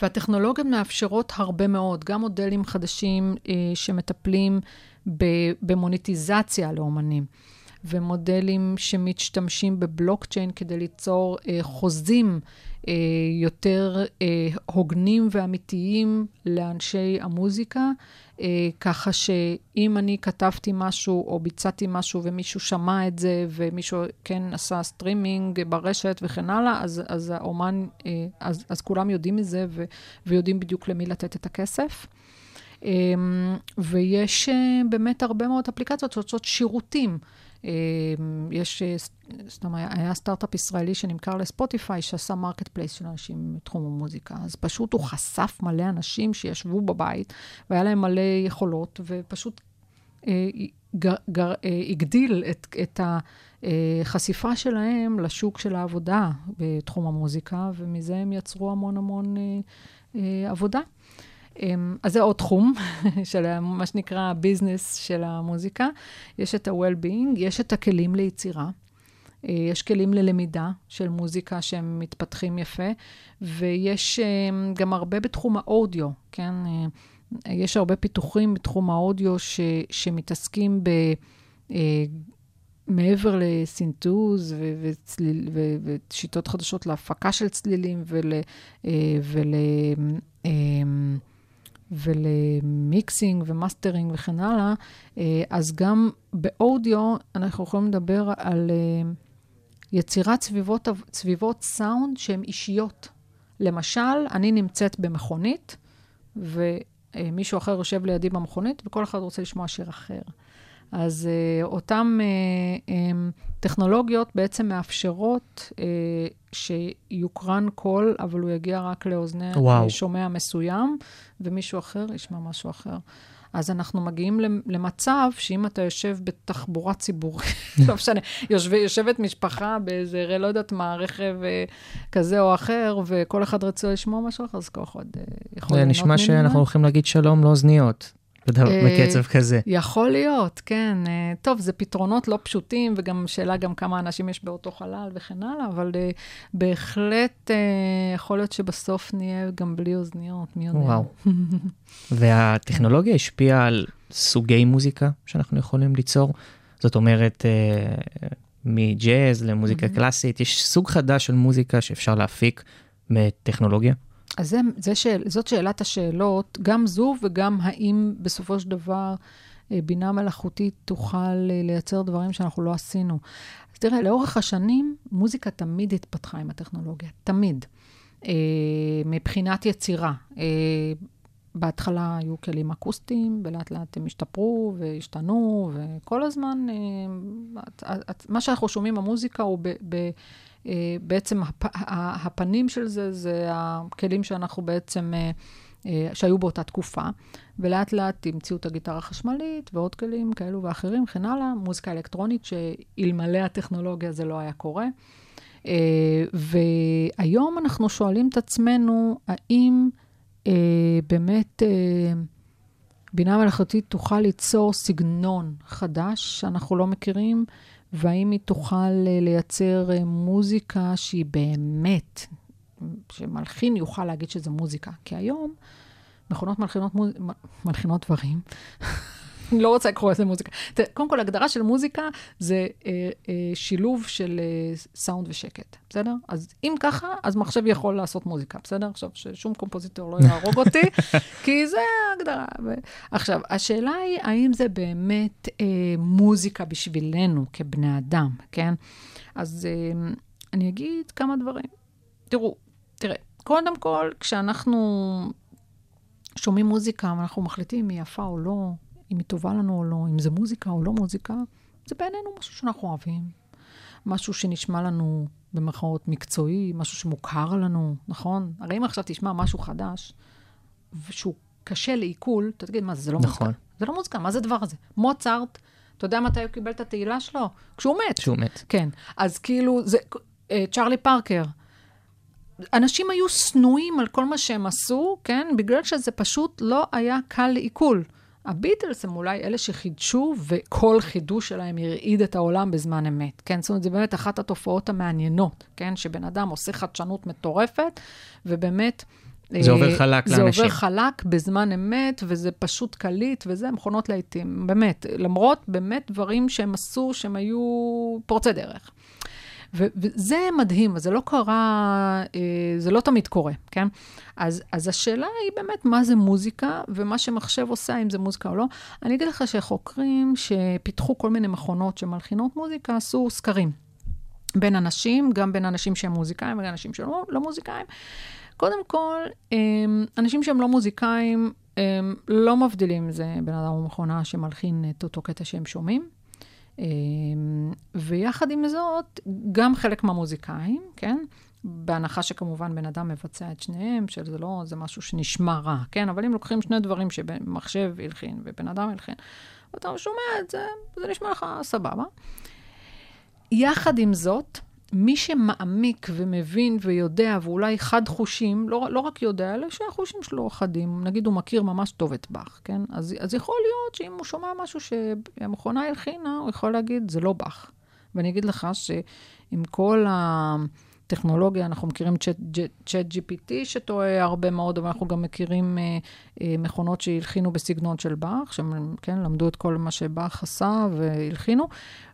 והטכנולוגיות מאפשרות הרבה מאוד, גם מודלים חדשים אה, שמטפלים ב- במוניטיזציה לאומנים, ומודלים שמשתמשים בבלוקצ'יין כדי ליצור אה, חוזים יותר אה, הוגנים ואמיתיים לאנשי המוזיקה, אה, ככה שאם אני כתבתי משהו או ביצעתי משהו ומישהו שמע את זה ומישהו כן עשה סטרימינג ברשת וכן הלאה, אז, אז האומן, אה, אז, אז כולם יודעים מזה ו, ויודעים בדיוק למי לתת את הכסף. אה, ויש אה, באמת הרבה מאוד אפליקציות שעושות שירותים. אה, יש, אה, ס- סתם היה, סטארט-אפ ישראלי שנמכר לספוטיפיי, שעשה market place של אנשים מתחום המוזיקה. אז פשוט הוא חשף מלא אנשים שישבו בבית, והיה להם מלא יכולות, ופשוט אה, אה, הגדיל את, את החשיפה שלהם לשוק של העבודה בתחום המוזיקה, ומזה הם יצרו המון המון עבודה. אמ, אז זה עוד תחום של מה שנקרא הביזנס של המוזיקה. יש את ה-well-being, יש את הכלים ליצירה. אה, יש כלים ללמידה של מוזיקה שהם מתפתחים יפה, ויש אמ, גם הרבה בתחום האודיו, כן? אה, יש הרבה פיתוחים בתחום האודיו ש, שמתעסקים ב... אה, מעבר לסינתוז ו- וצליל, ו- ושיטות חדשות להפקה של צלילים ול, ול, אמ, ול mixing ו mastering וכן הלאה, אה, אז גם באודיו אנחנו יכולים לדבר על אה, יצירת סביבות, סביבות סאונד שהן אישיות. למשל, אני נמצאת במכונית, ומישהו אחר יושב לידי במכונית, וכל אחד רוצה לשמוע שיר אחר. אז uh, אותן uh, um, טכנולוגיות בעצם מאפשרות uh, שיוקרן קול, אבל הוא יגיע רק לאוזני וואו. שומע מסוים, ומישהו אחר ישמע משהו אחר. אז אנחנו מגיעים למ- למצב שאם אתה יושב בתחבורה ציבורית, לא משנה, יושב, יושבת משפחה באיזה, לא יודעת מה, רכב אה, כזה או אחר, וכל אחד רצה לשמוע משהו אחר, אז כל אחד אה, יכול זה ליהנות נשמע ממנו. שאנחנו הולכים להגיד שלום לאוזניות, אה, בקצב כזה. יכול להיות, כן. אה, טוב, זה פתרונות לא פשוטים, וגם שאלה גם כמה אנשים יש באותו חלל וכן הלאה, אבל אה, בהחלט אה, יכול להיות שבסוף נהיה גם בלי אוזניות, מי יודע. וואו. והטכנולוגיה השפיעה על סוגי מוזיקה שאנחנו יכולים ליצור. זאת אומרת, אה, מג'אז למוזיקה Mhm. קלאסית, יש סוג חדש של מוזיקה שאפשר להפיק מטכנולוגיה. אז זה, זה שאל, זאת שאלת השאלות, גם זו וגם האם בסופו של דבר אה, בינה מלאכותית תוכל אה, לייצר דברים שאנחנו לא עשינו. אז תראה, לאורך השנים, מוזיקה תמיד התפתחה עם הטכנולוגיה, תמיד. אה, מבחינת יצירה. אה, בהתחלה היו כלים אקוסטיים, ולאט לאט הם השתפרו והשתנו, וכל הזמן, אה, את- את- מה שאנחנו שומעים במוזיקה הוא ב... ב בעצם הפ, הפנים של זה, זה הכלים שאנחנו בעצם אה, אה, שהיו באותה תקופה, ולאט לאט המציאו את הגיטרה החשמלית ועוד כלים כאלו ואחרים, וכן הלאה, מוזיקה אלקטרונית, שאלמלא הטכנולוגיה זה לא היה קורה. אה, והיום אנחנו שואלים את עצמנו, האם אה, באמת אה, בינה מלאכותית תוכל ליצור סגנון חדש שאנחנו לא מכירים, והאם היא תוכל אה, לייצר אה, מוזיקה שהיא באמת, שמלחין יוכל להגיד שזה מוזיקה. כי היום מכונות מלחינות, מוז... מלחינות דברים. אני לא רוצה לקרוא לזה מוזיקה. קודם כל, הגדרה של מוזיקה זה אה, אה, שילוב של אה, סאונד ושקט, בסדר? אז אם ככה, אז מחשב יכול לעשות מוזיקה, בסדר? עכשיו, ששום קומפוזיטור לא יהרוג אותי, כי זה ההגדרה. ו... עכשיו, השאלה היא, האם זה באמת אה, מוזיקה בשבילנו כבני אדם, כן? אז אה, אני אגיד כמה דברים. תראו, תראה, קודם כל, כשאנחנו שומעים מוזיקה, ואנחנו מחליטים אם היא יפה או לא, אם היא טובה לנו או לא, אם זה מוזיקה או לא מוזיקה, זה בעינינו משהו שאנחנו אוהבים. משהו שנשמע לנו במרכאות מקצועי, משהו שמוכר לנו, נכון? הרי אם עכשיו תשמע משהו חדש, שהוא קשה לעיכול, אתה תגיד, מה זה, זה לא נכון. מוזיקה. זה לא מוזיקה, מה זה הדבר הזה? מוצרט, אתה יודע מתי הוא קיבל את התהילה שלו? כשהוא מת. שהוא מת. כן. אז כאילו, זה, אה, צ'רלי פארקר. אנשים היו שנואים על כל מה שהם עשו, כן? בגלל שזה פשוט לא היה קל לעיכול. הביטלס הם אולי אלה שחידשו, וכל חידוש שלהם הרעיד את העולם בזמן אמת, כן? זאת אומרת, זה באמת אחת התופעות המעניינות, כן? שבן אדם עושה חדשנות מטורפת, ובאמת... זה אה, עובר חלק זה לאנשים. עובר חלק בזמן אמת, וזה פשוט קליט, וזה מכונות להיטים, באמת. למרות באמת דברים שהם עשו, שהם היו פורצי דרך. וזה מדהים, זה לא קרה, אה, זה לא תמיד קורה, כן? אז, אז השאלה היא באמת מה זה מוזיקה, ומה שמחשב עושה, אם זה מוזיקה או לא. אני אגיד לך שחוקרים שפיתחו כל מיני מכונות שמלחינות מוזיקה, עשו סקרים. בין אנשים, גם בין אנשים שהם מוזיקאים וגם אנשים שלא לא מוזיקאים. קודם כל, אמ, אנשים שהם לא מוזיקאים, הם לא מבדילים אם זה בן אדם או מכונה שמלחין את אותו קטע שהם שומעים. אמ, ויחד עם זאת, גם חלק מהמוזיקאים, כן? בהנחה שכמובן בן אדם מבצע את שניהם, שזה לא, זה משהו שנשמע רע, כן? אבל אם לוקחים שני דברים שמחשב הלחין ובן אדם הלחין, ואתה שומע את זה, זה נשמע לך סבבה. יחד עם זאת, מי שמעמיק ומבין ויודע, ואולי חד חושים, לא, לא רק יודע, אלא שהחושים שלו חדים, נגיד הוא מכיר ממש טוב את באך, כן? אז, אז יכול להיות שאם הוא שומע משהו שהמכונה הלחינה, הוא יכול להגיד, זה לא באך. ואני אגיד לך שעם כל הטכנולוגיה, אנחנו מכירים צ'אט GPT שטועה הרבה מאוד, אבל אנחנו גם מכירים אה, אה, מכונות שהלחינו בסגנון של באך, שהם, כן, למדו את כל מה שבאך עשה והלחינו,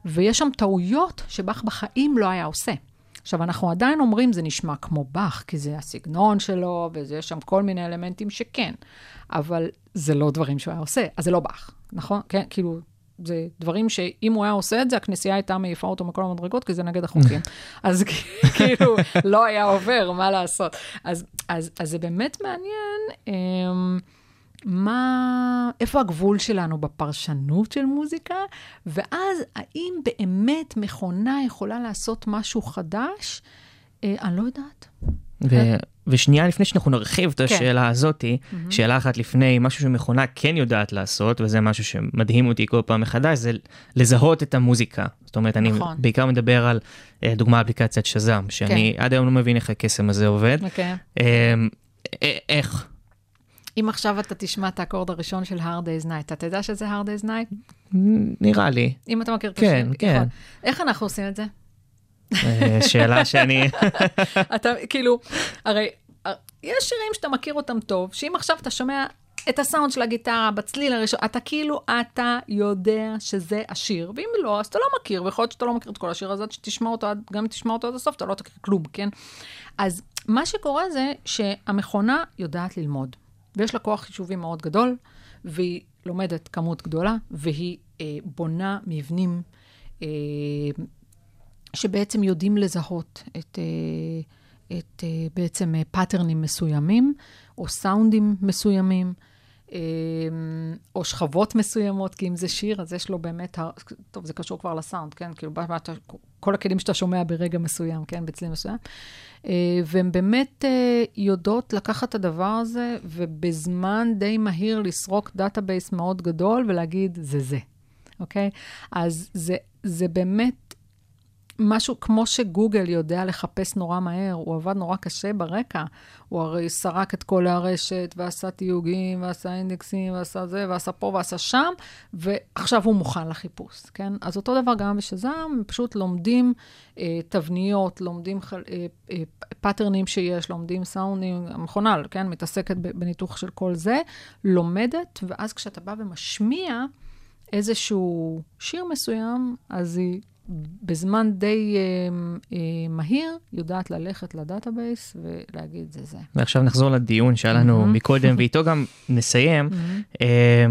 ויש שם טעויות שבאך בחיים לא היה עושה. עכשיו, אנחנו עדיין אומרים, זה נשמע כמו באך, כי זה הסגנון שלו, ויש שם כל מיני אלמנטים שכן, אבל זה לא דברים שהוא היה עושה, אז זה לא באך, נכון? כן, כאילו, זה דברים שאם הוא היה עושה את זה, הכנסייה הייתה מעיפה אותו מכל המדרגות, כי זה נגד החוקים. אז כאילו, לא היה עובר, מה לעשות. אז, אז, אז זה באמת מעניין. אמ, מה, איפה הגבול שלנו בפרשנות של מוזיקה, ואז האם באמת מכונה יכולה לעשות משהו חדש? אה, אני לא יודעת. ו- ושנייה לפני שאנחנו נרחיב את כן. השאלה הזאתי, שאלה אחת לפני, משהו שמכונה כן יודעת לעשות, וזה משהו שמדהים אותי כל פעם מחדש, זה לזהות את המוזיקה. זאת אומרת, אני נכון. בעיקר מדבר על, אה, דוגמה אפליקציית שזם, שאני עד היום לא מבין איך הקסם הזה עובד. אוקיי. אה, אה, איך? אם עכשיו אתה תשמע את האקורד הראשון של Hard Day's Night, אתה יודע שזה Hard Day's Night? נראה לי. אם אתה מכיר את כן, השיר. כן. נכון. איך אנחנו עושים את זה? אה, שאלה שאני... אתה כאילו, הרי אה, יש שירים שאתה מכיר אותם טוב, שאם עכשיו אתה שומע את הסאונד של הגיטרה בצליל הראשון, אתה כאילו, אתה יודע שזה השיר, ואם לא, אז אתה לא מכיר, ויכול להיות שאתה לא מכיר את כל השיר הזה, שתשמע אותו, גם אם תשמע אותו עד הסוף, אתה לא תכיר כלום, כן? אז מה שקורה זה שהמכונה יודעת ללמוד, ויש לה כוח חישובי מאוד גדול, והיא לומדת כמות גדולה, והיא אה, בונה מבנים אה, שבעצם יודעים לזהות את, אה, את אה, בעצם אה, פאטרנים מסוימים, או סאונדים מסוימים, או שכבות מסוימות, כי אם זה שיר, אז יש לו באמת, טוב, זה קשור כבר לסאונד, כן? כאילו, כל הכלים שאתה שומע ברגע מסוים, כן? בצליל מסוים. והן באמת יודעות לקחת את הדבר הזה, ובזמן די מהיר לסרוק database מאוד גדול ולהגיד, זה זה, אוקיי? אז זה, זה באמת משהו כמו שגוגל יודע לחפש נורא מהר, הוא עבד נורא קשה ברקע. הוא הרי סרק את כל הרשת, ועשה תיוגים, ועשה אינדקסים, ועשה זה, ועשה פה, ועשה שם, ועכשיו הוא מוכן לחיפוש, כן? אז אותו דבר גם בשזם, הם פשוט לומדים אה, תבניות, לומדים חל, אה, אה, פאטרנים שיש, לומדים סאונדים, המכונה, כן? מתעסקת בניתוח של כל זה, לומדת, ואז כשאתה בא ומשמיע איזשהו שיר מסוים, אז היא בזמן די אה, אה, מהיר יודעת ללכת ל database ולהגיד זה זה. ועכשיו נחזור לדיון שהיה לנו מהמם. מקודם, ואיתו גם נסיים. אה,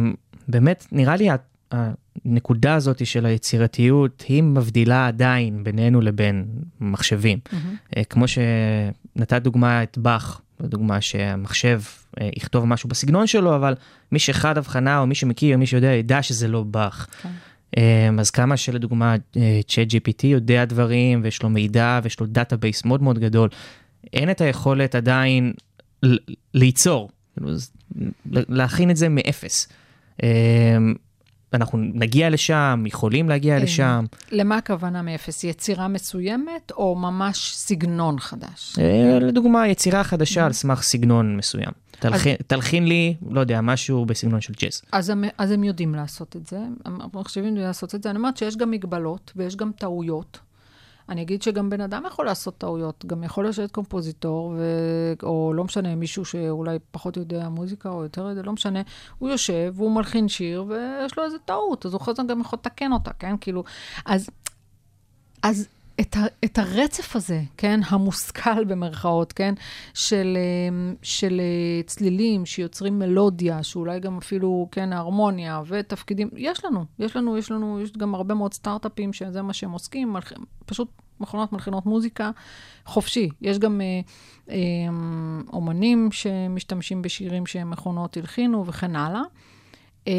באמת, נראה לי הנקודה הזאת של היצירתיות, היא מבדילה עדיין בינינו לבין מחשבים. אה, כמו שנתת דוגמה את באך, דוגמה שהמחשב אה, יכתוב משהו בסגנון שלו, אבל מי שחד הבחנה או מי שמכיר, מי שיודע, ידע שזה לא באך. כן. אה, אז כמה שלדוגמה צ'אט GPT יודע דברים ויש לו מידע ויש לו database מאוד מאוד גדול, אין את היכולת עדיין ליצור, כאילו, להכין את זה מאפס. אנחנו נגיע לשם, יכולים להגיע כן. לשם. למה הכוונה מאפס? יצירה מסוימת או ממש סגנון חדש? אה, לדוגמה, יצירה חדשה על סמך סגנון מסוים. תלחין, תלחין לי, לא יודע, משהו בסגנון של ג'אז. אז הם, אז הם יודעים לעשות את זה, המחשבים יודעים לעשות את זה. אני אומרת שיש גם מגבלות ויש גם טעויות. אני אגיד שגם בן אדם יכול לעשות טעויות, גם יכול לשבת קומפוזיטור, ו... או לא משנה, מישהו שאולי פחות יודע מוזיקה או יותר יודע, לא משנה, הוא יושב והוא מלחין שיר ויש לו איזה טעות, אז הוא זה גם יכול לתקן אותה, כן? כאילו, אז, אז את, ה, את הרצף הזה, כן, המושכל במרכאות, כן, של, אה, של אה, צלילים שיוצרים מלודיה, שאולי גם אפילו, כן, הרמוניה ותפקידים, יש לנו, יש לנו, יש לנו, יש גם הרבה מאוד סטארט-אפים שזה מה שהם עוסקים, מלח... פשוט מכונות מלחינות מוזיקה חופשי. יש גם אה, אה, אומנים שמשתמשים בשירים שהם מכונות הלחינו וכן הלאה. אה,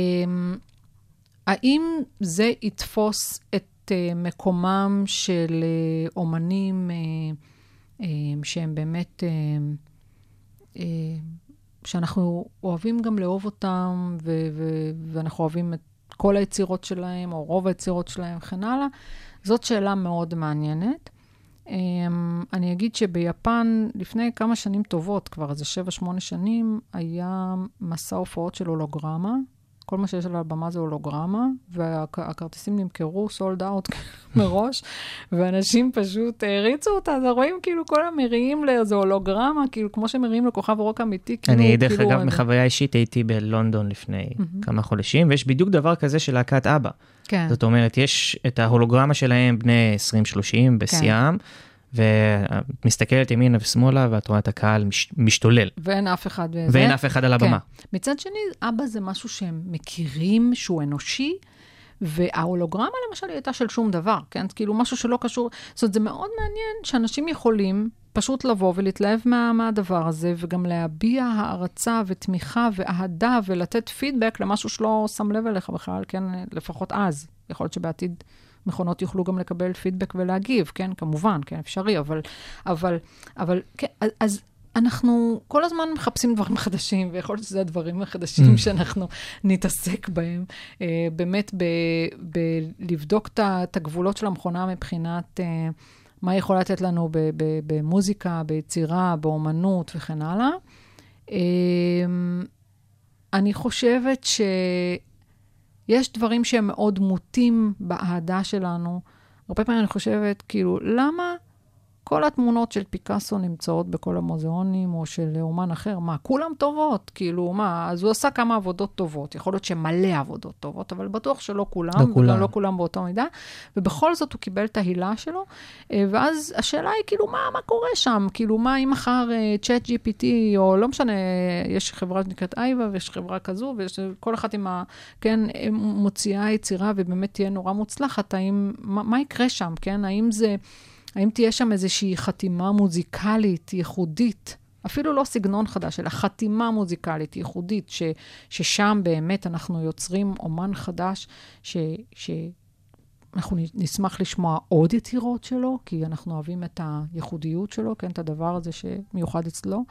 האם זה יתפוס את אה, מקומם של אה, אומנים אה, שהם באמת, שאנחנו אוהבים גם לאהוב אותם, ו- ו- ואנחנו אוהבים את כל היצירות שלהם, או רוב היצירות שלהם וכן הלאה? זאת שאלה מאוד מעניינת. Um, אני אגיד שביפן, לפני כמה שנים טובות, כבר איזה 7-8 שנים, היה מסע הופעות של הולוגרמה. כל מה שיש על הבמה זה הולוגרמה, והכרטיסים נמכרו סולד אאוט מראש, ואנשים פשוט העריצו אותה, אז רואים כאילו כל המריעים לאיזו הולוגרמה, כאילו כמו שמריעים לכוכב רוק אמיתי, כאילו... אני, דרך כאילו, אגב, אני- מחוויה אישית הייתי בלונדון לפני כמה חודשים, ויש בדיוק דבר כזה של להקת אבא. כן, זאת אומרת, יש את ההולוגרמה שלהם בני 20-30 בשיאם, ואת מסתכלת ימינה ושמאלה, ואת רואה את הקהל מש, משתולל, ואין אף אחד... ואין אף אחד על הבמה. כן. מצד שני, אבא זה משהו שהם מכירים, שהוא אנושי, וההולוגרמה למשל היא הייתה של שום דבר, כן? כאילו משהו שלא קשור, זאת אומרת, זה מאוד מעניין שאנשים יכולים פשוט לבוא ולהתלהב מה, מהדבר הזה, וגם להביע הערצה ותמיכה ואהדה ולתת פידבק למשהו שלא שם לב אליך בכלל, כן? לפחות אז. יכול להיות שבעתיד מכונות יוכלו גם לקבל פידבק ולהגיב, כן? כמובן, כן, אפשרי, אבל, אבל, אבל, כן, אז- אנחנו כל הזמן מחפשים דברים חדשים, ויכול להיות שזה הדברים החדשים שאנחנו נתעסק בהם. אה, באמת, בלבדוק את הגבולות של המכונה מבחינת אה, מה היא יכולה לתת לנו במוזיקה, ביצירה, באומנות וכן הלאה. אה, אני חושבת שיש דברים שהם מאוד מוטים באהדה שלנו. הרבה פעמים אני חושבת, כאילו, למה כל התמונות של פיקאסו נמצאות בכל המוזיאונים, או של אומן אחר, מה, כולם טובות? כאילו, מה, אז הוא עשה כמה עבודות טובות. יכול להיות שמלא עבודות טובות, אבל בטוח שלא כולם, לא כולם. וגם לא כולם באותה מידה. ובכל זאת הוא קיבל את ההילה שלו, אה, ואז השאלה היא, כאילו, מה, מה קורה שם? כאילו, מה אם מחר צ'אט GPT, או לא משנה, יש חברה שנקראת אייבה, ויש חברה כזו, ויש כל אחת עם ה... כן, אה, מוציאה יצירה, ובאמת תהיה נורא מוצלחת, האם, מה, מה יקרה שם, כן? האם זה... האם תהיה שם איזושהי חתימה מוזיקלית ייחודית אפילו לא סגנון חדש, אלא חתימה מוזיקלית ייחודית, ש, ששם באמת אנחנו יוצרים אומן חדש, ש... ש אנחנו נשמח לשמוע עוד יצירות שלו, כי אנחנו אוהבים את הייחודיות שלו, כן, את הדבר הזה שמיוחד אצלו,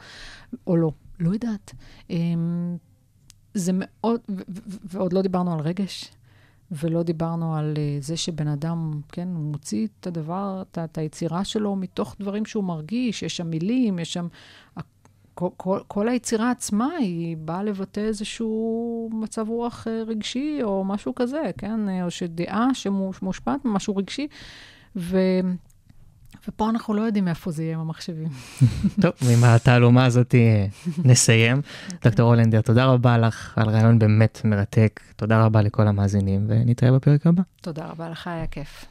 או לא, לא יודעת. אמ, זה מאוד, ועוד לא דיברנו על רגש, ולא דיברנו על אה, זה שבן אדם, כן, הוא מוציא את הדבר, את, את היצירה שלו מתוך דברים שהוא מרגיש, יש שם מילים, יש שם... כל, כל, כל היצירה עצמה היא באה לבטא איזשהו מצב רוח אה, רגשי או משהו כזה, כן? אה, או שדעה שמושפעת ממשהו רגשי. ו... ופה אנחנו לא יודעים איפה זה יהיה עם המחשבים. טוב, ועם התעלומה הזאת נסיים. דוקטור הולנדר, תודה רבה לך על רעיון באמת מרתק. תודה רבה לכל המאזינים, ונתראה בפרק הבא. תודה רבה לך, היה כיף.